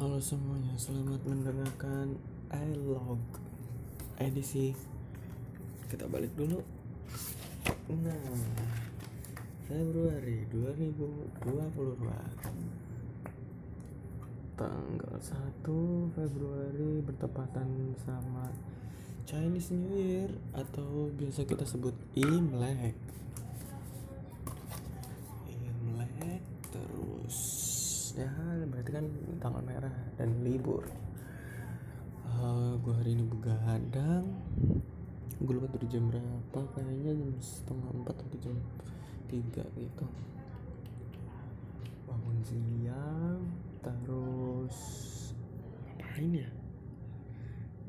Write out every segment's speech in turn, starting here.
Halo semuanya, selamat mendengarkan iLog edisi kita balik dulu. Nah, Februari 2022 tanggal 1 Februari bertepatan sama Chinese New Year atau biasa kita sebut. Imlek terus ya berarti kan tanggal merah dan libur. Uh, gue hari ini begadang gue lupa tuh jam berapa kayaknya jam setengah empat atau jam tiga gitu. Bangun siang terus ngapain ya?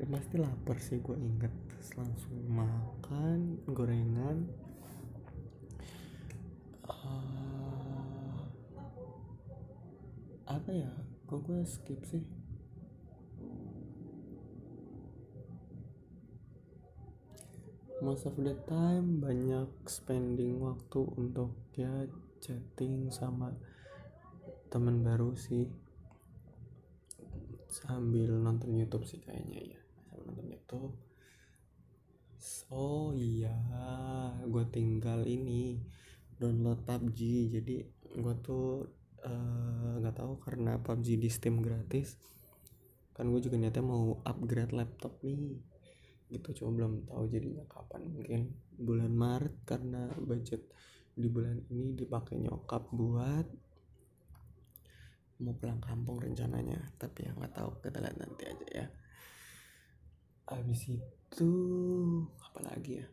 Ya pasti lapar sih gue inget terus langsung makan gorengan. Uh, apa ya? Kok gue skip sih? Most of the time banyak spending waktu untuk ya chatting sama teman baru sih. Sambil nonton YouTube sih kayaknya ya. Sambil nonton YouTube. Oh iya gue tinggal ini download PUBG jadi gue tuh nggak uh, tahu karena PUBG di Steam gratis. Kan gue juga niatnya mau upgrade laptop nih. Gitu cuma belum tahu jadinya kapan. Mungkin bulan Maret karena budget di bulan ini dipakai nyokap buat mau pulang kampung rencananya. Tapi ya nggak tahu kita lihat nanti aja ya. Habis itu apa lagi ya?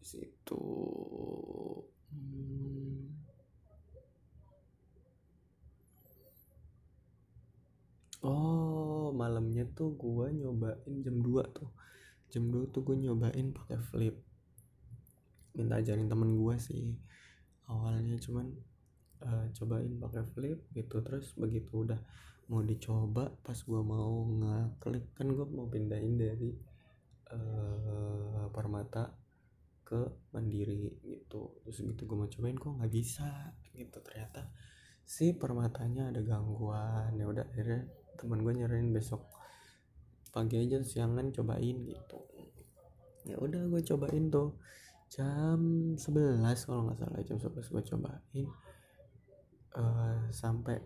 Habis itu hmm, oh malamnya tuh gue nyobain jam 2 tuh. Jam 2 tuh gue nyobain pakai flip. Minta ajarin temen gue sih awalnya cuman uh, cobain pakai flip gitu. Terus begitu udah mau dicoba pas gue mau ngeklik kan gue mau pindahin dari uh, permata ke mandiri gitu. Terus gitu gue mau cobain kok nggak bisa gitu. Ternyata si permatanya ada gangguan. Ya udah akhirnya temen gue nyaranin besok pagi aja siangan cobain gitu. Ya udah gue cobain tuh. Jam 11 kalau nggak salah jam 11 gue cobain. Uh, sampai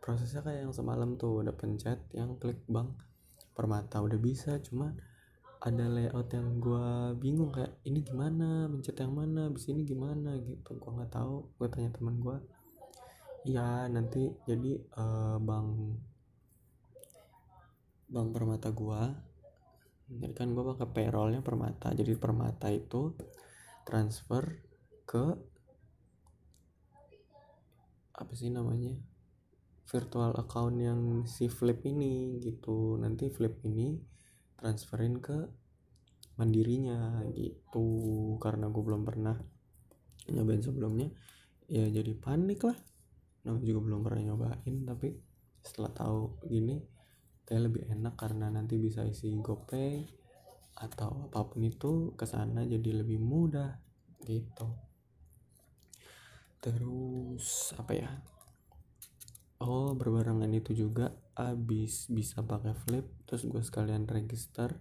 prosesnya kayak yang semalam tuh udah pencet yang klik bank. Permata udah bisa cuman ada layout yang gue bingung kayak ini gimana mencet yang mana abis ini gimana gitu. Gue nggak tahu gue tanya teman gue ya nanti jadi uh, bang bang permata gue jadi kan gue pakai payrollnya permata. Jadi permata itu transfer ke apa sih namanya? Virtual account yang si flip ini gitu. Nanti flip ini transferin ke mandirinya gitu. Karena gue belum pernah nyobain sebelumnya ya jadi panik lah. Nah juga belum pernah nyobain tapi setelah tahu gini kayak lebih enak karena nanti bisa isi gopay atau apa pun itu ke sana jadi lebih mudah gitu. Terus apa ya? Oh berbarengan itu juga abis bisa pakai flip terus gue sekalian register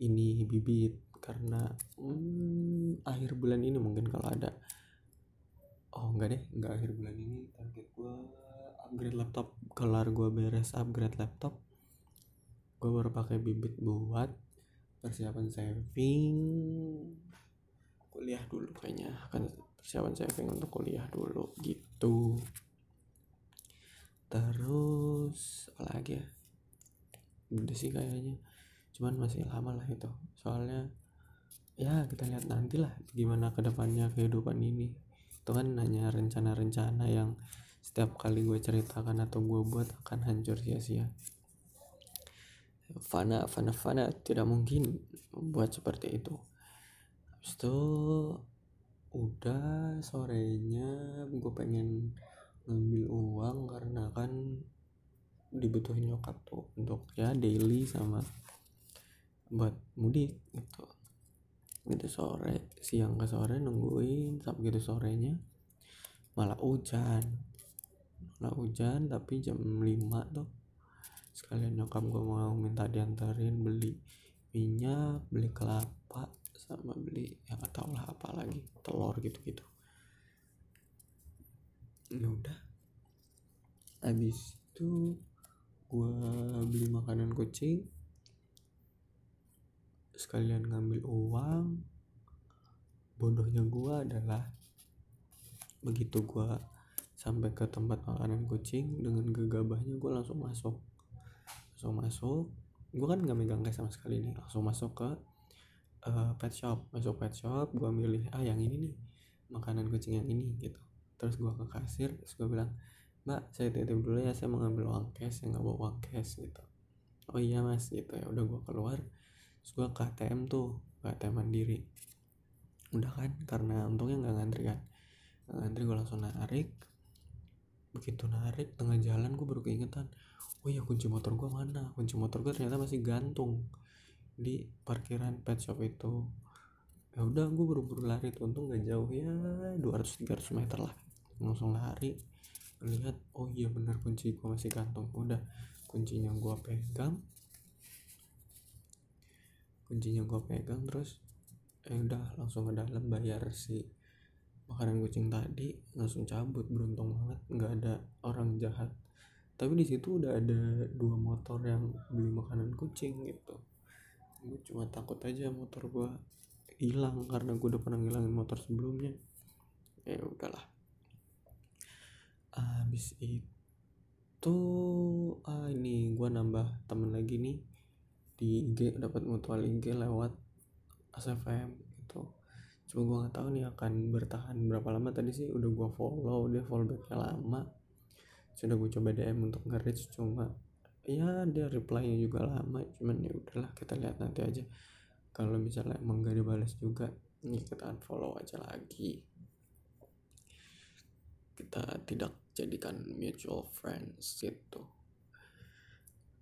ini bibit. Karena hmm, akhir bulan ini mungkin kalau ada. Oh enggak deh enggak akhir bulan ini. Target gue upgrade laptop kelar gue beres upgrade laptop gue baru pakai bibit buat persiapan saving. Kuliah dulu kayaknya. Akan persiapan saving untuk kuliah dulu gitu. Terus apa lagi ya? Udah sih kayaknya. Cuman masih lama lah itu. Soalnya ya kita lihat nanti lah gimana ke depannya kehidupan ini. Itu kan hanya rencana-rencana yang setiap kali gue ceritakan atau gue buat akan hancur sia-sia fana fana fana tidak mungkin buat seperti itu. Habis itu udah sorenya gue pengen ngambil uang karena kan dibutuhin nyokap tuh untuk ya daily sama buat mudik gitu. Gitu sore siang ke sore nungguin sampai gitu sorenya. Malah hujan. Nah hujan tapi jam 5 tuh sekalian nyokap gue mau minta diantarin beli minyak beli kelapa sama beli yang gak tau lah apa lagi telur gitu gitu ya udah. Habis itu gue beli makanan kucing. Sekalian ngambil uang. Bodohnya gue adalah begitu gue sampai ke tempat makanan kucing dengan gegabahnya gue langsung masuk langsung masuk. Gue kan nggak megang cash sama sekali nih langsung masuk ke uh, pet shop. Masuk pet shop gue milih ah yang ini nih makanan kucing yang ini gitu. Terus gue ke kasir terus gue bilang mbak saya titip dulu ya saya mau ngambil uang cash yang nggak bawa uang cash gitu. Oh iya mas gitu ya. Udah gue keluar terus gue ke ATM tuh ke ATM mandiri. Udah kan karena untungnya nggak ngantri kan. Ngantri gue langsung narik begitu narik tengah jalan gue baru keingetan oh ya kunci motor gue mana? Kunci motor gue ternyata masih gantung di parkiran pet shop itu. Ya udah gue buru-buru lari. Tuh untung gak jauh ya 200-300 meter lah. Langsung lari lihat oh iya benar kunci gue masih gantung. Udah kuncinya gue pegang. Kuncinya gue pegang terus ya udah langsung ke dalam bayar si makanan kucing tadi langsung cabut beruntung banget nggak ada orang jahat. Tapi di situ udah ada dua motor yang beli makanan kucing gitu. Gue cuma takut aja motor gue hilang karena gue udah pernah ngilangin motor sebelumnya. Ya udahlah. Habis itu ah ini gue nambah temen lagi nih di IG dapat mutual IG lewat SFM itu cuma gue nggak tahu nih akan bertahan berapa lama. Tadi sih udah gue follow dia follow backnya lama. Sudah gue coba DM untuk nge-reach cuma ya dia reply-nya juga lama. Cuman ya udahlah kita lihat nanti aja. Kalau misalnya emang gak dibalas juga ini kita unfollow aja lagi. Kita tidak jadikan mutual friends gitu.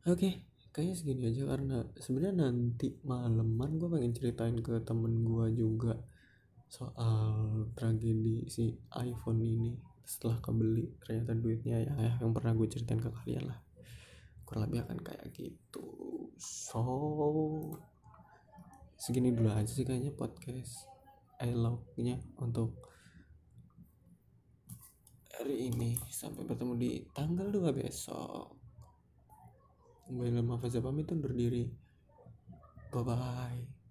Oke okay, kayaknya segini aja karena sebenarnya nanti malaman gue pengen ceritain ke temen gue juga soal tragedi si iPhone ini setelah kebeli ternyata duitnya ya, ya yang pernah gue ceritain ke kalian lah. Kurang lebih akan kayak gitu. So segini dulu aja sih kayaknya podcast eloknya untuk hari ini. Sampai bertemu di tanggal 2 besok. Kembali lama Faza pamit undur diri. Bye bye